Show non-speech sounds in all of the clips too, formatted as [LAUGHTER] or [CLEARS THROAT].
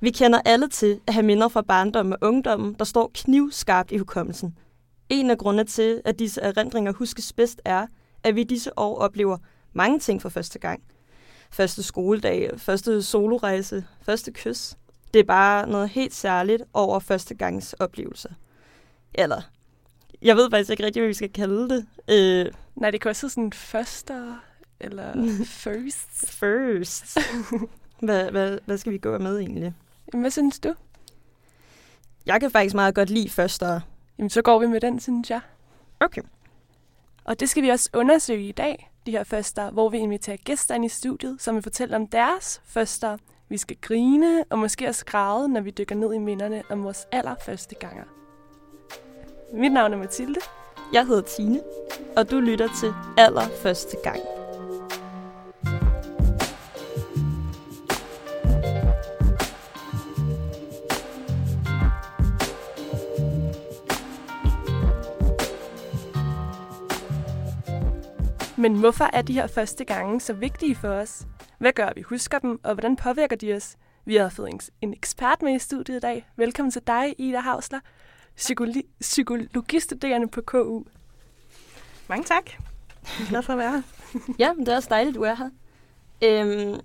Vi kender alle til at have minder fra barndommen og ungdommen, der står knivskarpt i hukommelsen. En af grundene til, at disse erindringer huskes bedst er, at vi disse år oplever mange ting for første gang. Første skoledag, første solorejse, første kys. Det er bare noget helt særligt over første gangs oplevelser. Eller, jeg ved faktisk ikke rigtig, hvad vi skal kalde det. Øh, Nej, det kan også sådan første eller [LAUGHS] first. first. [LAUGHS] hvad, hvad, hvad skal vi gå med egentlig? Jamen, hvad synes du? Jeg kan faktisk meget godt lide første. Jamen, så går vi med den, synes jeg. Okay. Og det skal vi også undersøge i dag, de her første, hvor vi inviterer gæster ind i studiet, som vil fortælle om deres første. Vi skal grine og måske også græde, når vi dykker ned i minderne om vores allerførste ganger. Mit navn er Mathilde. Jeg hedder Tine, og du lytter til allerførste gang. Men hvorfor er de her første gange så vigtige for os? Hvad gør, vi husker dem, og hvordan påvirker de os? Vi har fået en, ekspert med i studiet i dag. Velkommen til dig, Ida Havsler, psykologi- psykologistuderende på KU. Mange tak. Jeg er glad for at være her. [LAUGHS] Ja, det er også dejligt, du er her. Øhm,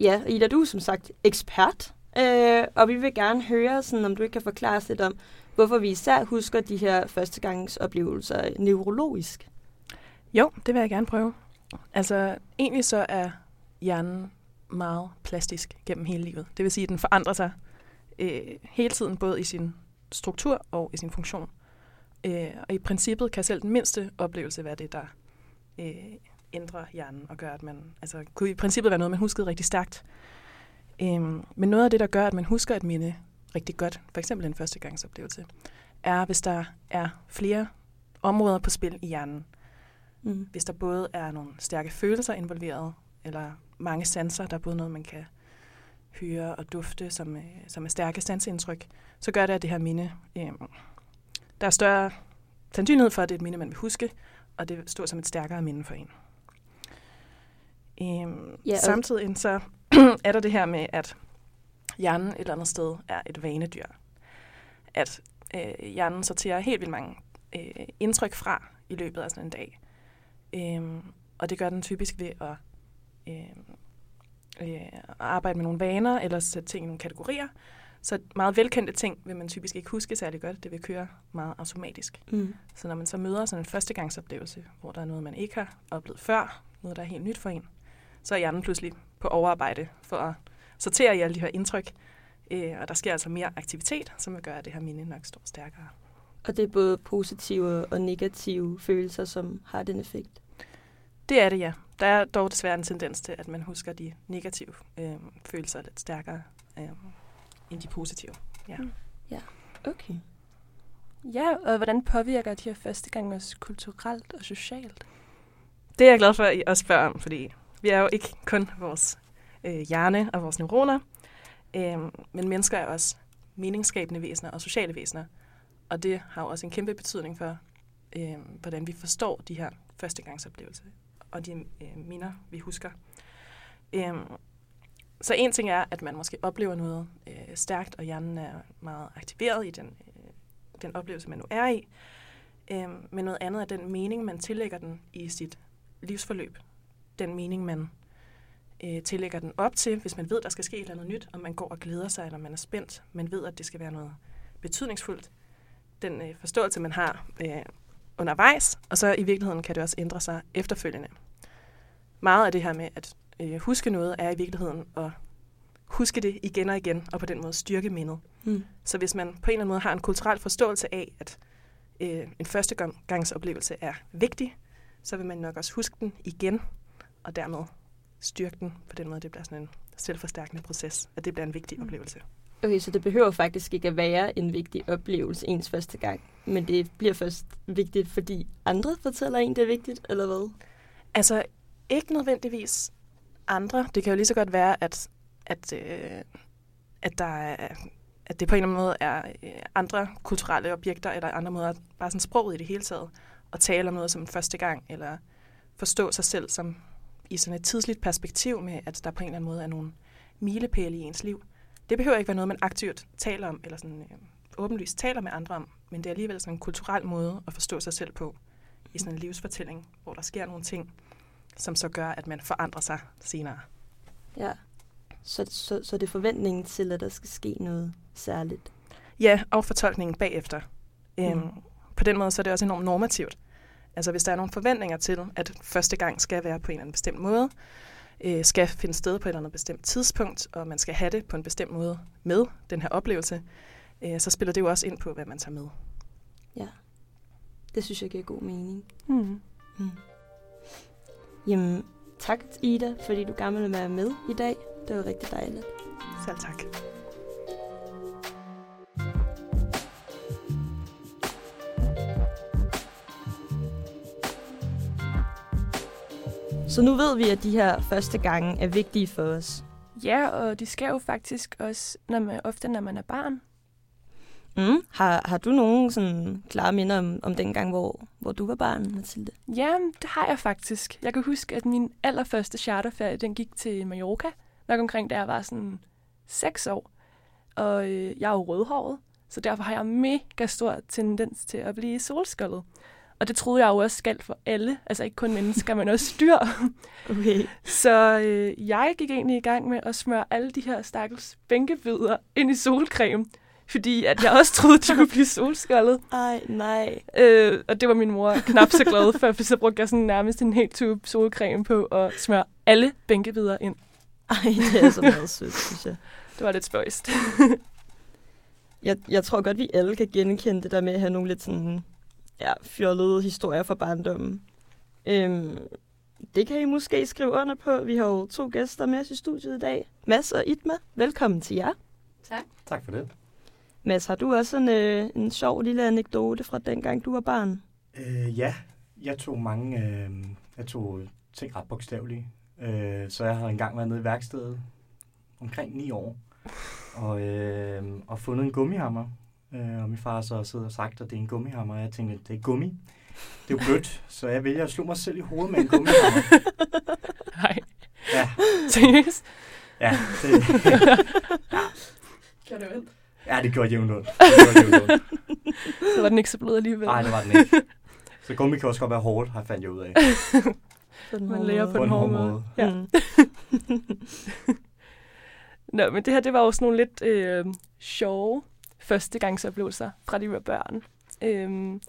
ja, Ida, du er som sagt ekspert, øh, og vi vil gerne høre, sådan, om du ikke kan forklare os lidt om, hvorfor vi især husker de her førstegangsoplevelser neurologisk. Jo, det vil jeg gerne prøve. Altså, egentlig så er hjernen meget plastisk gennem hele livet. Det vil sige, at den forandrer sig øh, hele tiden, både i sin struktur og i sin funktion. Øh, og i princippet kan selv den mindste oplevelse være det, der øh, ændrer hjernen og gør, at man... Altså, kunne i princippet være noget, man huskede rigtig stærkt. Øh, men noget af det, der gør, at man husker et minde rigtig godt, for eksempel en førstegangsoplevelse, er, hvis der er flere områder på spil i hjernen. Mm. Hvis der både er nogle stærke følelser involveret, eller mange sanser, der er både noget, man kan høre og dufte, som, øh, som er stærke sansindtryk, så gør det, at det her minde, øh, der er større sandsynlighed for, at det er et minde, man vil huske, og det står som et stærkere minde for en. Øhm, Ja, Samtidig så [CLEARS THROAT] er der det her med, at hjernen et eller andet sted er et vanedyr. At øh, hjernen sorterer helt vildt mange øh, indtryk fra i løbet af sådan en dag. Øhm, og det gør den typisk ved at, øh, øh, arbejde med nogle vaner, eller sætte ting i nogle kategorier. Så meget velkendte ting vil man typisk ikke huske særlig godt. Det vil køre meget automatisk. Mm. Så når man så møder sådan en førstegangsoplevelse, hvor der er noget, man ikke har oplevet før, noget, der er helt nyt for en, så er hjernen pludselig på overarbejde for at sortere i alle de her indtryk. Øh, og der sker altså mere aktivitet, som vil gøre, at det her minde nok står stærkere. Og det er både positive og negative følelser, som har den effekt. Det er det, ja. Der er dog desværre en tendens til, at man husker de negative øh, følelser lidt stærkere øh, end de positive. Ja. Mm. Okay. Ja, og hvordan påvirker de her første gange os kulturelt og socialt? Det er jeg glad for, at I også spørger om, fordi vi er jo ikke kun vores øh, hjerne og vores neuroner, øh, men mennesker er også meningsskabende væsener og sociale væsener. Og det har jo også en kæmpe betydning for, øh, hvordan vi forstår de her førstegangsoplevelser og de øh, minder, vi husker. Øh, så en ting er, at man måske oplever noget øh, stærkt, og hjernen er meget aktiveret i den, øh, den oplevelse, man nu er i. Øh, men noget andet er den mening, man tillægger den i sit livsforløb. Den mening, man øh, tillægger den op til, hvis man ved, der skal ske et eller andet nyt, og man går og glæder sig, eller man er spændt. Man ved, at det skal være noget betydningsfuldt. Den øh, forståelse, man har øh, undervejs, og så i virkeligheden kan det også ændre sig efterfølgende. Meget af det her med at øh, huske noget, er i virkeligheden at huske det igen og igen, og på den måde styrke mindet. Mm. Så hvis man på en eller anden måde har en kulturel forståelse af, at øh, en førstegangsoplevelse er vigtig, så vil man nok også huske den igen, og dermed styrke den på den måde. Det bliver sådan en selvforstærkende proces, at det bliver en vigtig Mm. oplevelse. Okay, så det behøver faktisk ikke at være en vigtig oplevelse ens første gang. Men det bliver først vigtigt, fordi andre fortæller en, det er vigtigt, eller hvad? Altså, ikke nødvendigvis andre. Det kan jo lige så godt være, at, at, øh, at, der er, at det på en eller anden måde er øh, andre kulturelle objekter, eller andre måder, bare sådan sproget i det hele taget, at tale om noget som en første gang, eller forstå sig selv som i sådan et tidsligt perspektiv med, at der på en eller anden måde er nogle milepæle i ens liv det behøver ikke være noget, man aktivt taler om, eller sådan øh, åbenlyst taler med andre om, men det er alligevel sådan en kulturel måde at forstå sig selv på i sådan en livsfortælling, hvor der sker nogle ting, som så gør, at man forandrer sig senere. Ja. Så, så, så det er forventningen til, at der skal ske noget særligt. Ja, og fortolkningen bagefter. Mm. Øhm, Mm. på den måde så er det også enormt normativt. Altså hvis der er nogle forventninger til, at første gang skal være på en eller anden bestemt måde, øh, skal finde sted på et eller andet bestemt tidspunkt, og man skal have det på en bestemt måde med den her oplevelse, øh, så spiller det jo også ind på, hvad man tager med. Ja. Det synes jeg giver god mening. Mm. Mm. Jamen, tak Ida, fordi du gerne ville være med i dag. Det var rigtig dejligt. Selv tak. Så nu ved vi, at de her første gange er vigtige for os. Ja, og de skal jo faktisk også når man, ofte, når man er barn. Mm. Har, har du nogen sådan klare minder om, om den gang, hvor, hvor du var barn, Mathilde? Ja, det har jeg faktisk. Jeg kan huske, at min allerførste charterferie, den gik til Mallorca. Nok omkring, da jeg var sådan 6 år. Og øh, jeg er jo rødhåret, så derfor har jeg mega stor tendens til at blive solskoldet. Og det troede jeg jo også galt for alle, altså ikke kun mennesker, men også dyr. [LAUGHS] Okay. Så øh, jeg gik egentlig i gang med at smøre alle de her stakkels bænkebider ind i solcreme, fordi at jeg også troede, de kunne blive solskoldet. [LAUGHS] Ej, nej. Øh, og det var min mor knap så glad for, for så brugte jeg sådan nærmest en helt tube solcreme på og smøre alle bænkebider ind. Ej, det er så meget sødt, synes jeg. Det var lidt spøjst. jeg. Jeg tror godt, vi alle kan genkende det der med at have nogle lidt sådan, ja, fjollede historier fra barndommen. Øhm, det kan I måske skrive under på. Vi har jo to gæster med os i studiet i dag. Mads og Itma, velkommen til jer. Tak for det. Mads, har du også en, øh, en sjov lille anekdote fra dengang, du var barn? Øh, ja, jeg tog mange øh, jeg tog ting ret bogstaveligt. Øh, så jeg har engang været nede i værkstedet omkring 9 år og, øh, og fundet en gummihammer. Øh, og min far så siddet og sagt, at det er en gummihammer, og jeg tænkte, det er gummi. Det er jo blødt, så jeg vælger at slå mig selv i hovedet med en gummihammer. [LAUGHS] Nej, Ja, seriøst? ja, det, Gjorde det vel? ja, det gjorde jævnt ondt. [LAUGHS] Ondt. Så var den ikke så blød alligevel. Nej, det var den ikke. [LAUGHS] Så gummi kan også godt være hårdt, har jeg fandt jeg ud af. Man lærer måde. på den hårde måde. Ja. Mm. Nå, men det her, det var sådan nogle lidt øh, sjove førstegangsoplevelser fra de var børn. Øhm,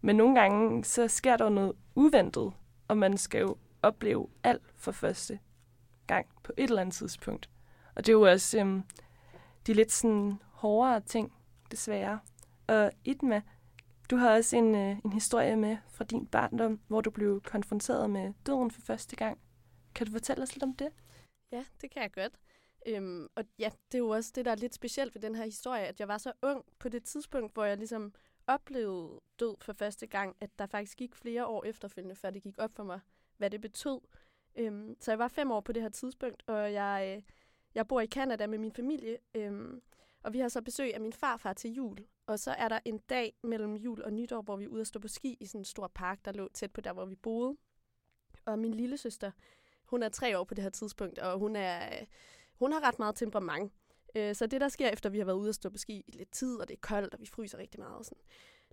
men nogle gange, så sker der noget uventet, og man skal jo opleve alt for første gang på et eller andet tidspunkt. Og det er jo også øhm, de lidt sådan hårdere ting, desværre. Og Itma, du har også en, øh, en historie med fra din barndom, hvor du blev konfronteret med døden for første gang. Kan du fortælle os lidt om det? Ja, det kan jeg godt. Øhm, og ja, det er jo også det, der er lidt specielt ved den her historie, at jeg var så ung på det tidspunkt, hvor jeg ligesom oplevede død for første gang, at der faktisk gik flere år efterfølgende, før det gik op for mig, hvad det betød. Øhm, så jeg var fem år på det her tidspunkt, og jeg, øh, jeg bor i Canada med min familie, øhm, og vi har så besøg af min farfar til jul. Og så er der en dag mellem jul og nytår, hvor vi er ude at stå på ski i sådan en stor park, der lå tæt på der, hvor vi boede. Og min lille søster, hun er tre år på det her tidspunkt, og hun er øh, hun har ret meget temperament. Øh, Så det, der sker efter, vi har været ude at stå på ski i lidt tid, og det er koldt, og vi fryser rigtig meget, og sådan,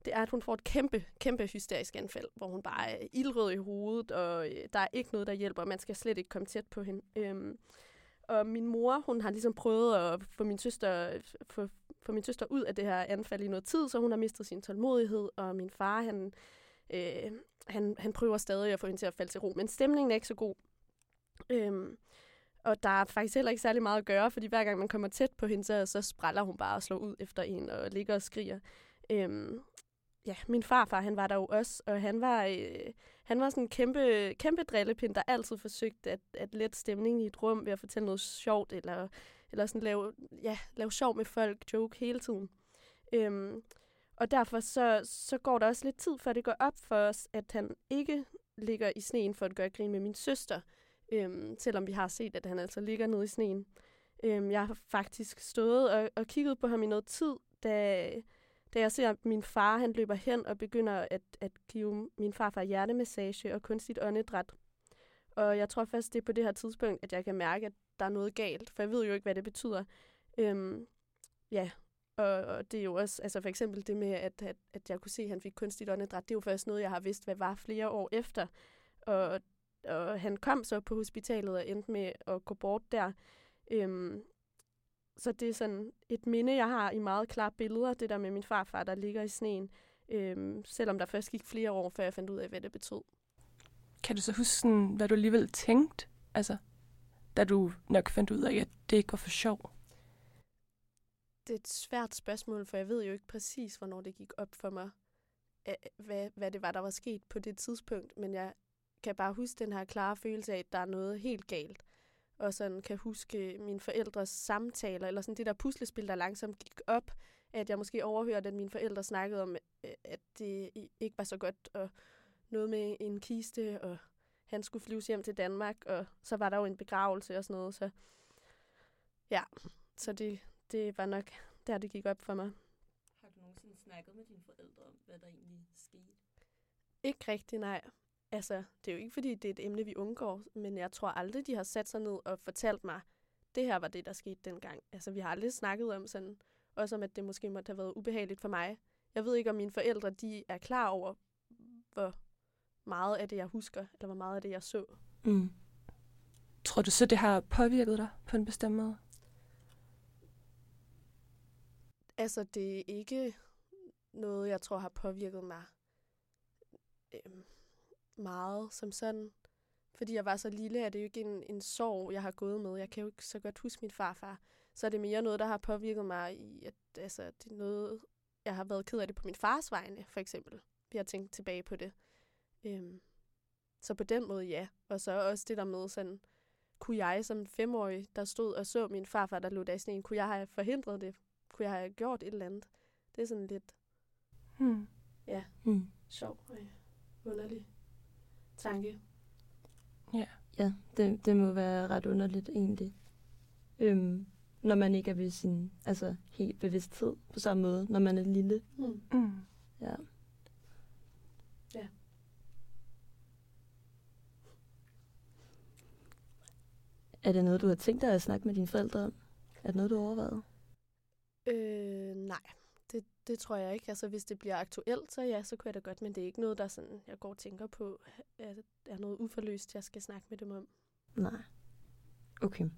det er, at hun får et kæmpe, kæmpe hysterisk anfald, hvor hun bare er ildrød i hovedet, og øh, der er ikke noget, der hjælper, og man skal slet ikke komme tæt på hende. Øhm, og min mor, hun har ligesom prøvet at få min søster, få, få min søster ud af det her anfald i noget tid, så hun har mistet sin tålmodighed, og min far, han, øh, han, han prøver stadig at få hende til at falde til ro, men stemningen er ikke så god. Øhm, og der er faktisk heller ikke særlig meget at gøre, fordi hver gang man kommer tæt på hende, så, så spræller hun bare og slår ud efter en og ligger og skriger. Øhm, ja, min farfar, han var der jo også, og han var, øh, han var sådan en kæmpe, kæmpe drillepind, der altid forsøgte at, at lette stemningen i et rum ved at fortælle noget sjovt, eller, eller sådan lave, ja, lave sjov med folk, joke hele tiden. Øhm, og derfor så, så går der også lidt tid, før det går op for os, at han ikke ligger i sneen for at gøre grin med min søster, øhm, selvom vi har set, at han altså ligger nede i sneen. Øhm, jeg har faktisk stået og, og kigget på ham i noget tid, da, da jeg ser, at min far han løber hen og begynder at, at give min farfar hjertemassage og kunstigt åndedræt. Og jeg tror først, det er på det her tidspunkt, at jeg kan mærke, at der er noget galt, for jeg ved jo ikke, hvad det betyder. Øhm, ja, og, og det er jo også, altså for eksempel det med, at, at, at jeg kunne se, at han fik kunstigt åndedræt, det er jo først noget, jeg har vidst, hvad var flere år efter. Og, og han kom så på hospitalet og endte med at gå bort der. Øhm, så det er sådan et minde, jeg har i meget klare billeder, det der med min farfar, der ligger i sneen. Øhm, selvom der først gik flere år, før jeg fandt ud af, hvad det betød. Kan du så huske, sådan, hvad du alligevel tænkte, altså, da du nok fandt ud af, at det ikke var for sjov? Det er et svært spørgsmål, for jeg ved jo ikke præcis, hvornår det gik op for mig, hvad, hvad det var, der var sket på det tidspunkt. Men jeg kan bare huske den her klare følelse af, at der er noget helt galt. Og sådan kan huske mine forældres samtaler, eller sådan det der puslespil, der langsomt gik op, at jeg måske overhørte, at mine forældre snakkede om, at det ikke var så godt, og noget med en kiste, og han skulle flyves hjem til Danmark, og så var der jo en begravelse og sådan noget, så ja, så det, det var nok der, det gik op for mig. Har du nogensinde snakket med dine forældre om, hvad der egentlig skete? Ikke rigtig, nej. Altså, det er jo ikke, fordi det er et emne, vi undgår, men jeg tror aldrig, de har sat sig ned og fortalt mig, det her var det, der skete dengang. Altså, vi har aldrig snakket om sådan, også om, at det måske måtte have været ubehageligt for mig. Jeg ved ikke, om mine forældre, de er klar over, hvor meget af det, jeg husker, eller hvor meget af det, jeg så. Mm. Tror du så, det har påvirket dig på en bestemt måde? Altså, det er ikke noget, jeg tror har påvirket mig øh, meget som sådan. Fordi jeg var så lille, er det jo ikke en, en sorg, jeg har gået med. Jeg kan jo ikke så godt huske min farfar. Så er det mere noget, der har påvirket mig i, at altså, det er noget, jeg har været ked af det på min fars vegne, for eksempel. Vi har tænkt tilbage på det. Øhm, så på den måde, ja. Og så også det der med sådan, kunne jeg som femårig, der stod og så min farfar, der lå der i sneen, kunne jeg have forhindret det? Kunne jeg have gjort et eller andet? Det er sådan lidt, Hmm. ja, Hmm. sjov og underlig tanke. Ja. Ja, det, det må være ret underligt egentlig. Øhm, når man ikke er ved sin altså, helt bevidsthed på samme måde, når man er lille. Hmm. Mm. Ja. Ja. Er det noget, du har tænkt dig at snakke med dine forældre om? Er det noget, du har overvejet? Øh, nej, det, tror jeg ikke. Altså, hvis det bliver aktuelt, så ja, så kunne jeg da godt, men det er ikke noget, der sådan, jeg går og tænker på, at er noget uforløst, jeg skal snakke med dem om. Nej. Okay.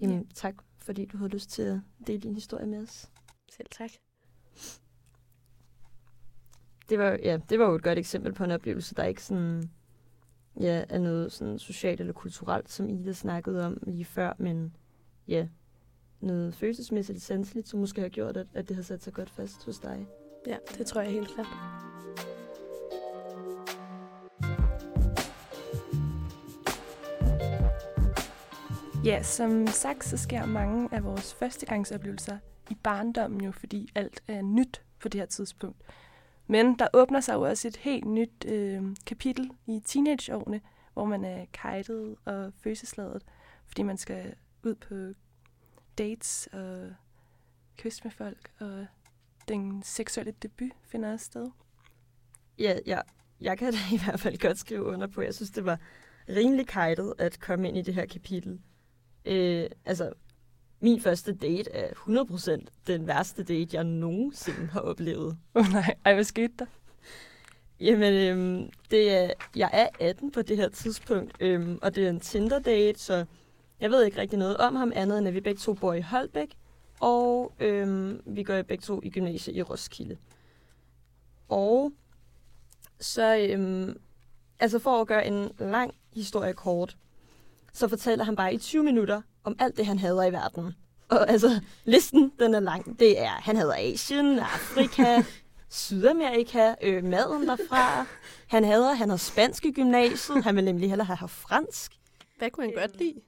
Jamen, ja. tak, fordi du havde lyst til at dele din historie med os. Selv tak. Det var, ja, det var jo et godt eksempel på en oplevelse, der ikke sådan, ja, er noget sådan socialt eller kulturelt, som Ida snakkede om lige før, men ja, noget følelsesmæssigt sanseligt, som måske har gjort, at, at det har sat sig godt fast hos dig. Ja, det tror jeg helt klart. Ja, som sagt, så sker mange af vores førstegangsoplevelser i barndommen jo, fordi alt er nyt på det her tidspunkt. Men der åbner sig jo også et helt nyt øh, kapitel i teenageårene, hvor man er kajtet og følelsesladet, fordi man skal ud på dates og kysse med folk, og den seksuelle debut finder også sted. Ja, ja, jeg kan da [LAUGHS] i hvert fald godt skrive under på. Jeg synes, det var rimelig kajtet at komme ind i det her kapitel. Øh, altså, min første date er 100% den værste date, jeg nogensinde har oplevet. [LAUGHS] Åh oh, nej, ej, hvad skete der? Jamen, øhm, det er, jeg er 18 på det her tidspunkt, øhm, og det er en Tinder-date, så jeg ved ikke rigtig noget om ham andet, end at vi begge to bor i Holbæk, og øhm, vi går begge to i gymnasiet i Roskilde. Og så, øhm, altså for at gøre en lang historie kort, så fortæller han bare i 20 minutter om alt det, han hader i verden. Og altså, listen, den er lang. Det er, han hader Asien, Afrika, [LAUGHS] Sydamerika, øh, maden derfra. Han hader, han har spansk i gymnasiet. Han vil nemlig hellere have fransk. Hvad kunne han godt lide?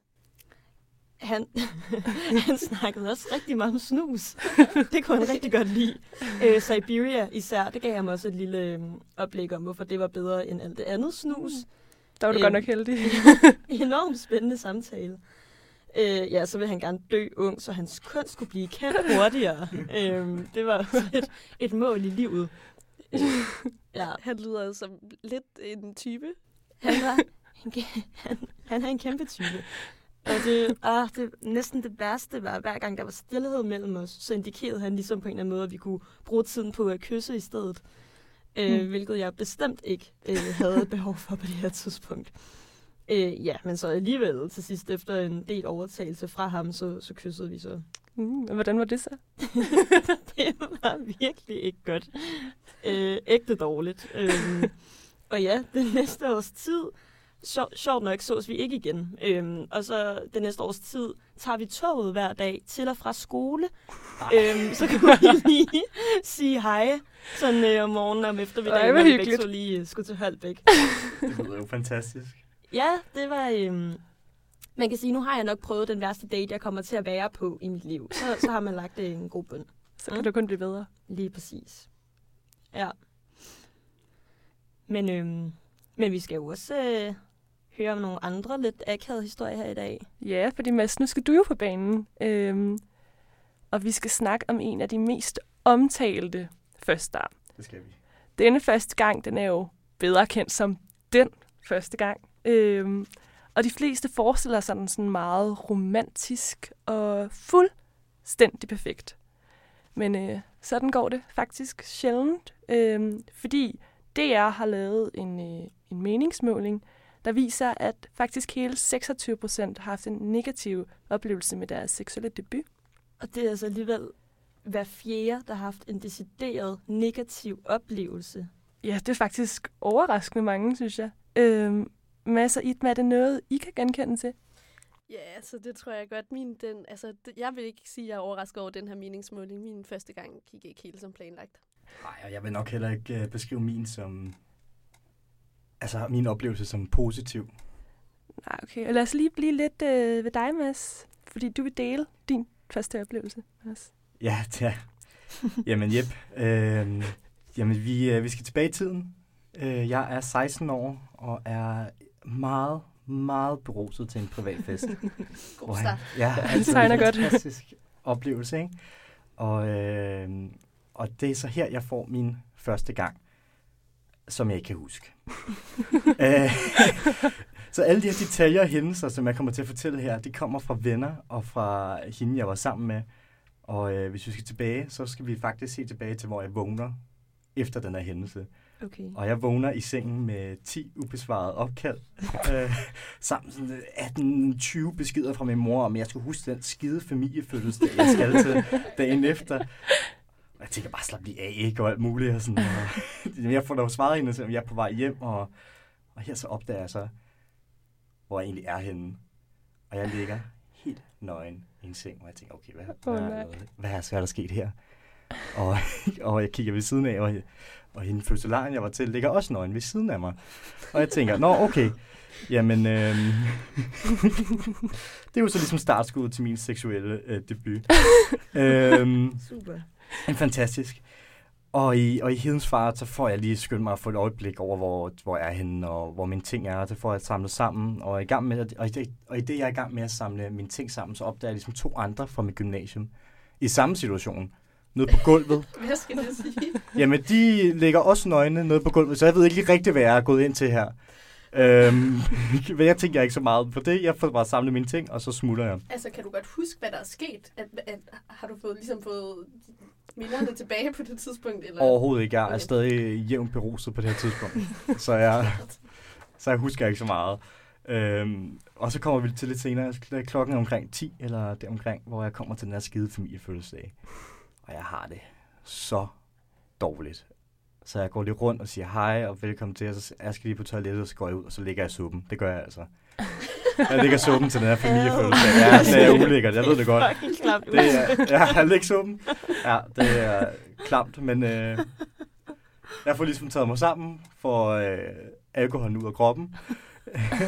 Han, [LAUGHS] han snakkede også rigtig meget om snus. [LAUGHS] Det kunne han rigtig godt lide. Øh, Siberia især, det gav ham også et lille øh, oplæg om, hvorfor det var bedre end alt det andet snus. Der var du Øhm. godt nok heldig. [LAUGHS] Enormt spændende samtale. Øh, ja, så vil han gerne dø ung, så hans kunst skulle blive kendt hurtigere. øh, det var et, et mål i livet. Øh, ja, Han lyder som lidt en type. han var kæ- han, han er en kæmpe type. Og det, ah, det næsten det værste var, hver gang der var stillhed mellem os, så indikerede han ligesom på en eller anden måde, at vi kunne bruge tiden på at kysse i stedet. Øh, Hmm. hvilket jeg bestemt ikke øh, havde behov for på det her tidspunkt. Øh, ja, men så alligevel til sidst, efter en del overtagelse fra ham, så, så kyssede vi så. Mm, og hvordan var det så? [LAUGHS] det var virkelig ikke godt. Øh, ægte dårligt. Øhm, og ja, det næste års tid, sjov, sjovt nok, sås vi ikke igen. Øhm, og så det næste års tid tager vi toget hver dag til og fra skole. Øhm, så kan vi [LAUGHS] lige sige hej sådan øh, om morgenen og om Ej, eftermiddagen, når vi begge to lige øh, skulle til Holbæk. Det lyder jo fantastisk. Ja, det var... Øhm, man kan sige, nu har jeg nok prøvet den værste date, jeg kommer til at være på i mit liv. Så, så har man lagt øh, en god bund. Så kan Mm. du kun blive bedre. Lige præcis. Ja. Men, øhm, men vi skal jo også øh, høre om nogle andre lidt akavede historier her i dag. Ja, fordi Mads, nu skal du jo på banen. Øhm, og vi skal snakke om en af de mest omtalte første Det skal vi. Denne første gang, den er jo bedre kendt som den første gang. Øhm, og de fleste forestiller sig den sådan meget romantisk og fuldstændig perfekt. Men øh, sådan går det faktisk sjældent, øhm, fordi DR har lavet en, øh, en meningsmåling, der viser, at faktisk hele 26 procent har haft en negativ oplevelse med deres seksuelle debut. Og det er altså alligevel hver fjerde, der har haft en decideret negativ oplevelse. Ja, det er faktisk overraskende mange, synes jeg. Øhm, Mads og Itma, er det noget, I kan genkende til? Ja, altså det tror jeg godt. Min, den, altså, det, jeg vil ikke sige, at jeg er overrasket over den her meningsmåling. Min første gang gik ikke helt som planlagt. Nej, og jeg vil nok heller ikke øh, beskrive min som... Altså, min oplevelse som positiv. Nej, okay. Og lad os lige blive lidt øh, ved dig, Mads. Fordi du vil dele din første oplevelse. Mads. Ja, [LAUGHS] det er. Jamen, jep. Øh, jamen, vi, øh, vi skal tilbage i tiden. Øh, jeg er 16 år og er meget, meget beruset til en privatfest. God [LAUGHS] Hvor start. Ja, Ja, det altså, tegner en godt. fantastisk oplevelse, ikke? Og, øh, og det er så her, jeg får min første gang, som jeg ikke kan huske. [LAUGHS] Øh, så alle de her detaljer og hændelser, som jeg kommer til at fortælle her, de kommer fra venner og fra hende, jeg var sammen med. Og øh, hvis vi skal tilbage, så skal vi faktisk se tilbage til, hvor jeg vågner efter den her hændelse. Okay. Og jeg vågner i sengen med 10 ubesvarede opkald. [LAUGHS] øh, sammen sådan 18-20 beskeder fra min mor, om jeg skulle huske den skide familiefødselsdag, jeg skal til dagen efter. Jeg tænker bare, slap lige af, ikke? Og alt muligt. Og sådan, og [LAUGHS] jeg får dog svaret hende, at jeg er på vej hjem, og, og her så opdager jeg så, hvor jeg egentlig er henne. Og jeg ligger helt nøgen i en seng, og jeg tænker, okay, hvad, Åh, hvad, hvad, hvad, er, hvad er der sket her? Og, [LAUGHS] og jeg kigger ved siden af, og, og hende fødselaren, jeg var til, ligger også nøgen ved siden af mig. Og jeg tænker, nå okay, jamen, øhm, [LAUGHS] det er jo så ligesom startskuddet til min seksuelle øh, debut. øhm, Super. [LAUGHS] en fantastisk. Og i, og i Hedens Far, så får jeg lige skyndt mig at få et øjeblik over, hvor, hvor jeg er henne, og hvor mine ting er, og så får jeg samlet sammen. Og, i gang med, og, i det, og i det, jeg er i gang med at samle mine ting sammen, så opdager jeg ligesom to andre fra mit gymnasium. I samme situation. Nede på gulvet. [LAUGHS] Hvad skal det sige? Jamen, de ligger også nøgne nede på gulvet, så jeg ved ikke lige rigtigt, hvad jeg er gået ind til her. Øhm, [LAUGHS] men jeg tænker ikke så meget på det. Jeg får bare samlet mine ting, og så smutter jeg. Altså, kan du godt huske, hvad der er sket? At, at, har du fået, ligesom fået minderne tilbage på det tidspunkt? Eller? Overhovedet ikke. Jeg er stadig jævnt beruset på det her tidspunkt. så jeg, så jeg husker ikke så meget. Øhm, og så kommer vi til lidt senere. Klokken er omkring 10 eller deromkring, hvor jeg kommer til den her skide familiefødselsdag. Og jeg har det så dårligt. Så jeg går lige rundt og siger hej og velkommen til, og så jeg skal lige på toilettet, og så går jeg ud, og så ligger jeg i suppen. Det gør jeg altså. [LAUGHS] Jeg ligger i suppen til den her familiefødselsdag. Ja, det er ulækkert, jeg ved det godt. Det er, ja, jeg ligger i suppen. Ja, det er klamt, men øh, jeg får ligesom taget mig sammen for øh, alkoholen ud af kroppen.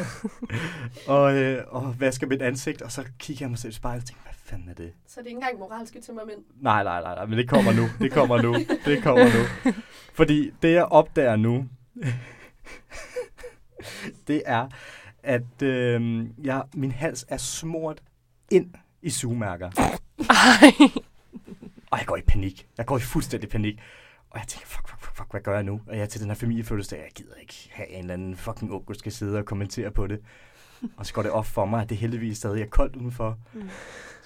[LAUGHS] og, øh, og vasker mit ansigt, og så kigger jeg mig selv i spejlet og tænker, hvad fanden er det? Så det er ikke engang moralske tømmermænd. Nej, nej, nej, nej, men det kommer nu. Det kommer nu. Det kommer nu. Fordi det, jeg opdager nu, det er, at øh, jeg, min hals er smurt ind i sugemærker. Ej. Og jeg går i panik. Jeg går i fuldstændig panik. Og jeg tænker, fuck, fuck, fuck, fuck, hvad gør jeg nu? Og jeg er til den her familiefødselsdag, jeg gider ikke have en eller anden fucking onkel, skal sidde og kommentere på det. Og så går det op for mig, at det heldigvis stadig er koldt udenfor. Mm.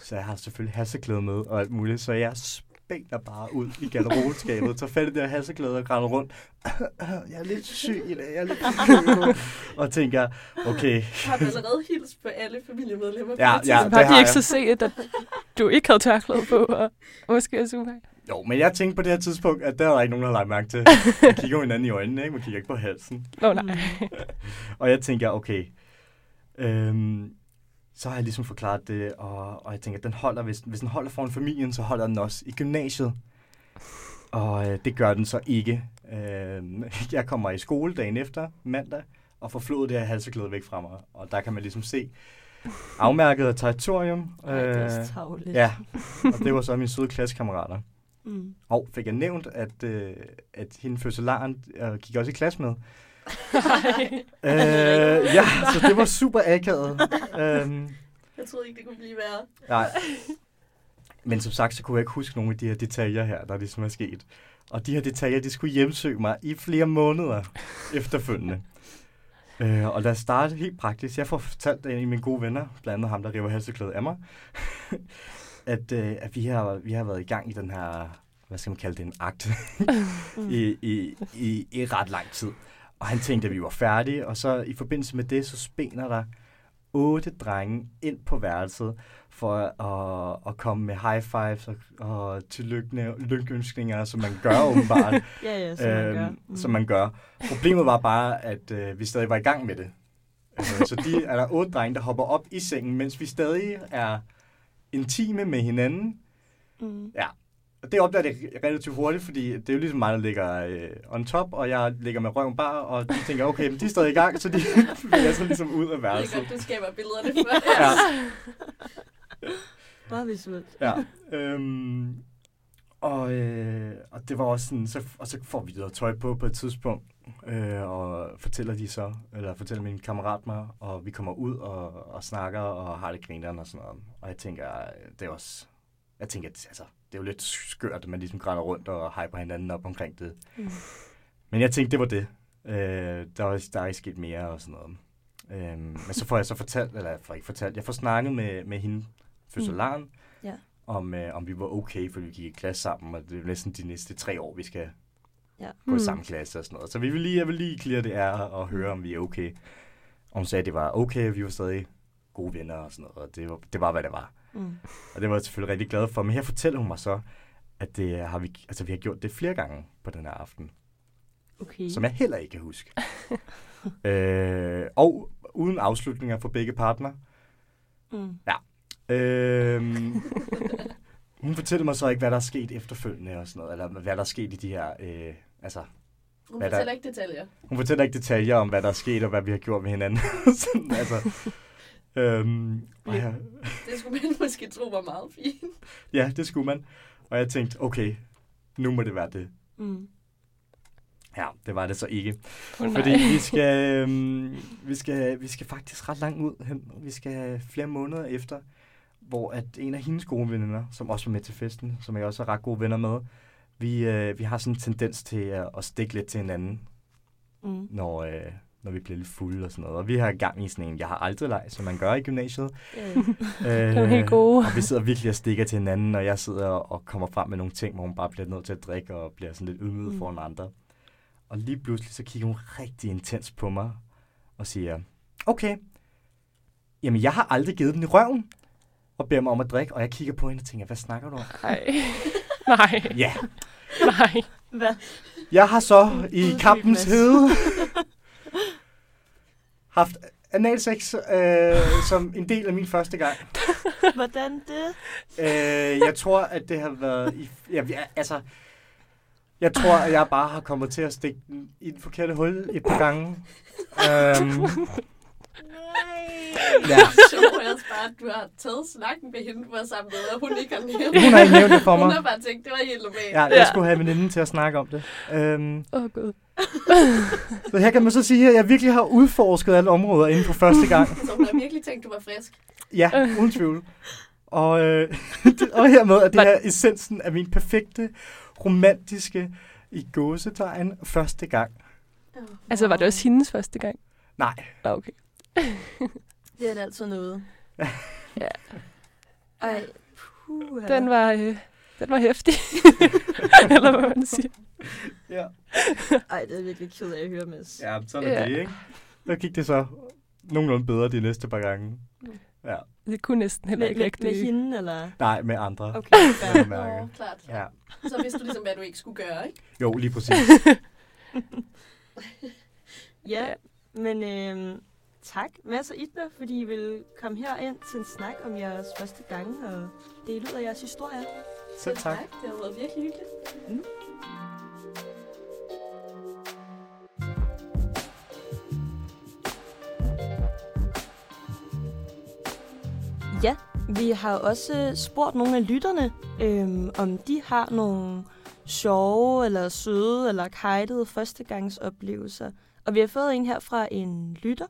Så jeg har selvfølgelig hasseklæde med og alt muligt. Så jeg spænder bare ud i garderobeskabet, tager fat i det her hasseklæde og grænder rundt. [CLEARS THROAT] jeg er lidt syg i dag, jeg er lidt syg. og tænker, okay. Har du allerede hilst på alle familiemedlemmer? Ja, på det ja, det har de ikke så se, at du ikke havde tørklæde på, og måske også umage. Jo, men jeg tænkte på det her tidspunkt, at der der ikke nogen, der havde lagt mærke til. Man kigger jo hinanden i øjnene, ikke? Man kigger ikke på halsen. Nå, nej. Og jeg tænker, okay, øhm, så har jeg ligesom forklaret det, og, og jeg tænker, den holder, hvis, hvis den holder foran familien, så holder den også i gymnasiet. Og øh, det gør den så ikke. Øhm, [LAUGHS] jeg kommer i skole dagen efter, mandag, og får flået det her halseklæde væk fra mig. Og der kan man ligesom se afmærket af territorium. Ej, det er Øh, tavligt. ja, og det var så mine søde klassekammerater. Mm. Og fik jeg nævnt, at, øh, at hende fødselaren øh, gik også i klasse med. [LAUGHS] Øh, ja, så det var super akavet. øhm, Jeg troede ikke, det kunne blive værre. nej. Men som sagt, så kunne jeg ikke huske nogle af de her detaljer her, der ligesom er sket. Og de her detaljer, de skulle hjemsøge mig i flere måneder efterfølgende. [LAUGHS] Øh, og lad os starte helt praktisk. Jeg får fortalt en af mine gode venner, blandt andet ham, der river halseklædet af mig, [LAUGHS] at, øh, at vi, har, vi har været i gang i den her, hvad skal man kalde det, en akt, i, i, i, i ret lang tid. Og han tænkte, at vi var færdige, og så i forbindelse med det, så spænder der otte drenge ind på værelset for at, at komme med high fives og, og lykønskninger, som man gør åbenbart. [LAUGHS] Ja, ja, som man gør. Øhm, som man gør. Problemet var bare, at øh, vi stadig var i gang med det. Øh, så de er der otte drenge, der hopper op i sengen, mens vi stadig er intime med hinanden. Mm. Og det opdager det relativt hurtigt, fordi det er jo ligesom mig, der ligger øh, on top, og jeg ligger med røven bare, og de tænker, okay, men de er stadig i gang, så de [LAUGHS] bevæger sig ligesom ud af Det er værelset. godt, du skaber billederne for. Ja, [LAUGHS] Meget visuelt. ja. Øhm, og, øh, og det var også sådan, så, og så får vi noget tøj på på et tidspunkt, øh, og fortæller de så, eller fortæller min kammerat mig, og vi kommer ud og, og snakker og har det grineren og sådan noget. Og jeg tænker, øh, det er også, jeg tænker, at, altså, det er jo lidt skørt, at man ligesom grænder rundt og hyper hinanden op omkring det. Mm. Men jeg tænkte, det var det. Øh, der, var, der er ikke sket mere og sådan noget. Øh, men så får jeg så fortalt, eller jeg får ikke fortalt, jeg får snakket med, med hende, fødselaren, Mm. Ja. om, øh, om vi var okay, for vi gik i klasse sammen, og det er næsten de næste tre år, vi skal Ja. gå i Mm. samme klasse og sådan noget. Så vi vil lige, jeg vil lige clear det er og høre, om vi er okay. Og hun sagde, at det var okay, og vi var stadig gode venner og sådan noget, og det var, det var hvad det var. Mm. Og det var jeg selvfølgelig rigtig glad for. Men her fortæller hun mig så, at det har vi, altså, vi har gjort det flere gange på den her aften Okay. som jeg heller ikke kan huske. [LAUGHS] øh, og uden afslutninger for begge partner. Mm. Øh, hun fortæller mig så ikke, hvad der er sket efterfølgende og sådan noget, eller hvad der er sket i de her... Øh, altså, Hun Hvad der- fortæller ikke detaljer. hun fortæller ikke detaljer om, hvad der er sket og hvad vi har gjort med hinanden. [LAUGHS] sådan, altså, øhm, og jeg, Det skulle man [LAUGHS] måske tro var meget fint. ja, det skulle man. Og jeg tænkte, okay, nu må det være det. Mm. Ja, det var det så ikke. Oh, nej. Fordi vi skal, øhm, vi, skal, vi skal faktisk ret langt ud hen. Vi skal flere måneder efter, hvor at en af hendes gode veninder, som også var med til festen, som jeg også er ret gode venner med, vi, øh, vi har sådan en tendens til at, at stikke lidt til hinanden, Mm. når, øh, når vi bliver lidt fulde og sådan noget. Og vi har gang i sådan en, jeg har aldrig leg, som man gør i gymnasiet. Ja. [LAUGHS] Øh, er helt gode. Og vi sidder virkelig og stikker til hinanden, og jeg sidder og kommer frem med nogle ting, hvor hun bare bliver nødt til at drikke og bliver sådan lidt ydmyget Mm. foran andre. Og lige pludselig så kigger hun rigtig intens på mig og siger, okay, jamen jeg har aldrig givet den i røven, og beder mig om at drikke, og jeg kigger på hende og tænker, hvad snakker du om? Nej. [LAUGHS] Nej. Ja, Nej. Hvad? jeg har så i kampens hede haft analsex øh, som en del af min første gang. [LAUGHS] Hvordan det? Øh, jeg tror, at det har været... I, ja, altså, jeg tror, at jeg bare har kommet til at stikke den i den forkerte hul et par gange. [LAUGHS] Øhm, ja, [LAUGHS] Så jeg bare, at du har taget snakken med hende, du var sammen med, og hun ikke har nævnt hun har ikke nævnt det for Hun mig. har bare tænkt, det var helt normalt. Ja, jeg Ja. skulle have veninden til at snakke om det. Øhm, Åh, oh, gud. så her kan man så sige, at jeg virkelig har udforsket alle områder inden for første gang. [LAUGHS] Så hun har virkelig tænkt, du var frisk. Ja, uden tvivl. Og, øh, [LAUGHS] og hermed er det her essensen af min perfekte, romantiske, i gåsetegn, første gang. Altså, var det også hendes første gang? Nej, Ah, okay. Det er da altid noget. Ja. Ej, puh. Den var, øh, den var hæftig. [LAUGHS] Eller hvad man siger. Ja. Ej, det er virkelig ked af at høre, Mads. Ja, sådan er Ja. det, ikke? Der gik det så nogenlunde bedre de næste par gange. Ja. Det kunne næsten heller Med, ikke med, rigtig. med hende, eller? Nej, med andre. Okay, fair. Nå, klart. Ja. Så vidste du ligesom, hvad du ikke skulle gøre, ikke? Jo, lige præcis. [LAUGHS] Ja, men øhm, tak, Mads og Ida, fordi I vil komme her ind til en snak om jeres første gang og dele ud af jeres historie. Selv tak. Det har været virkelig hyggeligt. Ja, vi har også spurgt nogle af lytterne, øhm, om de har nogle sjove, eller søde, eller kajtede førstegangsoplevelser. Og vi har fået en her fra en lytter,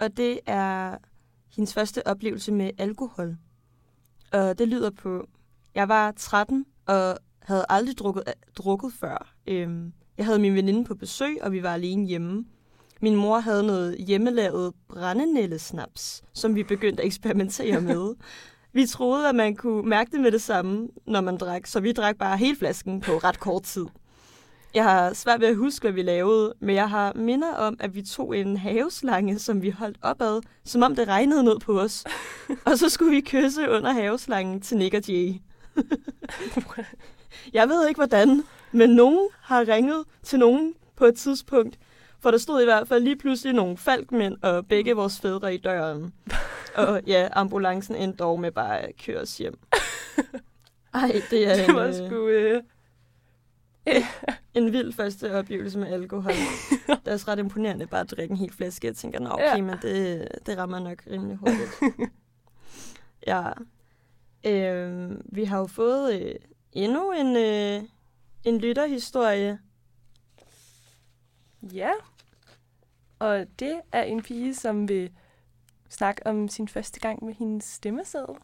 og det er hendes første oplevelse med alkohol. Og det lyder på, jeg var 13 og havde aldrig drukket, drukket før. Øhm, jeg havde min veninde på besøg, og vi var alene hjemme. Min mor havde noget hjemmelavet brændenællesnaps, som vi begyndte at eksperimentere [LAUGHS] med. Vi troede, at man kunne mærke det med det samme, når man drak, så vi drak bare hele flasken på ret kort tid. Jeg har svært ved at huske, hvad vi lavede, men jeg har minder om, at vi tog en haveslange, som vi holdt opad, som om det regnede ned på os. [LAUGHS] Og så skulle vi kysse under haveslangen til Nick og Jay. [LAUGHS] jeg ved ikke hvordan, men nogen har ringet til nogen på et tidspunkt, for der stod i hvert fald lige pludselig nogle falkmænd og begge vores fædre i døren. [LAUGHS] Og ja, ambulancen endte dog med bare at køre os hjem. Ej, det er Det en, var øh, sgu... Øh, [LAUGHS] en vild første oplevelse med alkohol. [LAUGHS] det er også ret imponerende bare at drikke en hel flaske. Jeg tænker, nå okay, Ja. men det, det rammer nok rimelig hurtigt. [LAUGHS] ja. Øhm, vi har jo fået øh, endnu en, øh, en lytterhistorie. ja. Og det er en pige, som vil snakke om sin første gang med hendes stemmeseddel.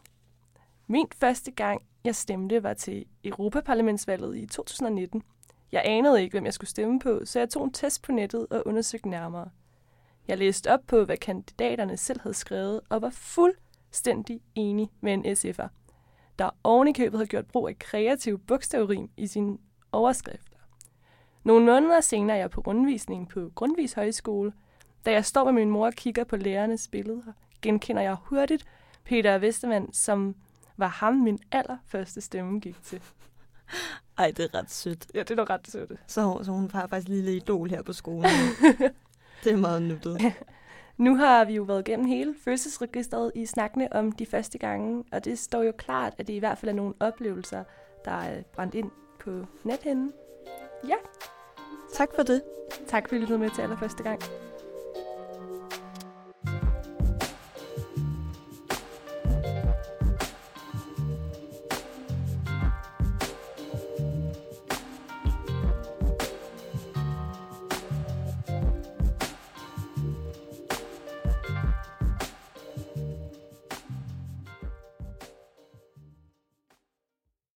Min første gang, jeg stemte, var til Europaparlamentsvalget i 2019. Jeg anede ikke, hvem jeg skulle stemme på, så jeg tog en test på nettet og undersøgte nærmere. Jeg læste op på, hvad kandidaterne selv havde skrevet, og var fuldstændig enig med en SF'er, der ovenikøbet havde gjort brug af kreativ bogstavrim i sine overskrifter. Nogle måneder senere er jeg på rundvisning på Grundvis Højskole. Da jeg står med min mor og kigger på lærernes billeder, genkender jeg hurtigt Peter Vestermann, som var ham, min allerførste stemme gik til. [LAUGHS] Ej, det er ret sødt. Ja, det er nok ret sødt. Så, så hun har faktisk lille idol her på skolen. [LAUGHS] det er meget nuttet. [LAUGHS] Nu har vi jo været igennem hele fødselsregistret i snakkene om de første gange, og det står jo klart, at det i hvert fald er nogle oplevelser, der er brændt ind på nethinden. Tak for det. Tak fordi I lyttede med til allerførste gang.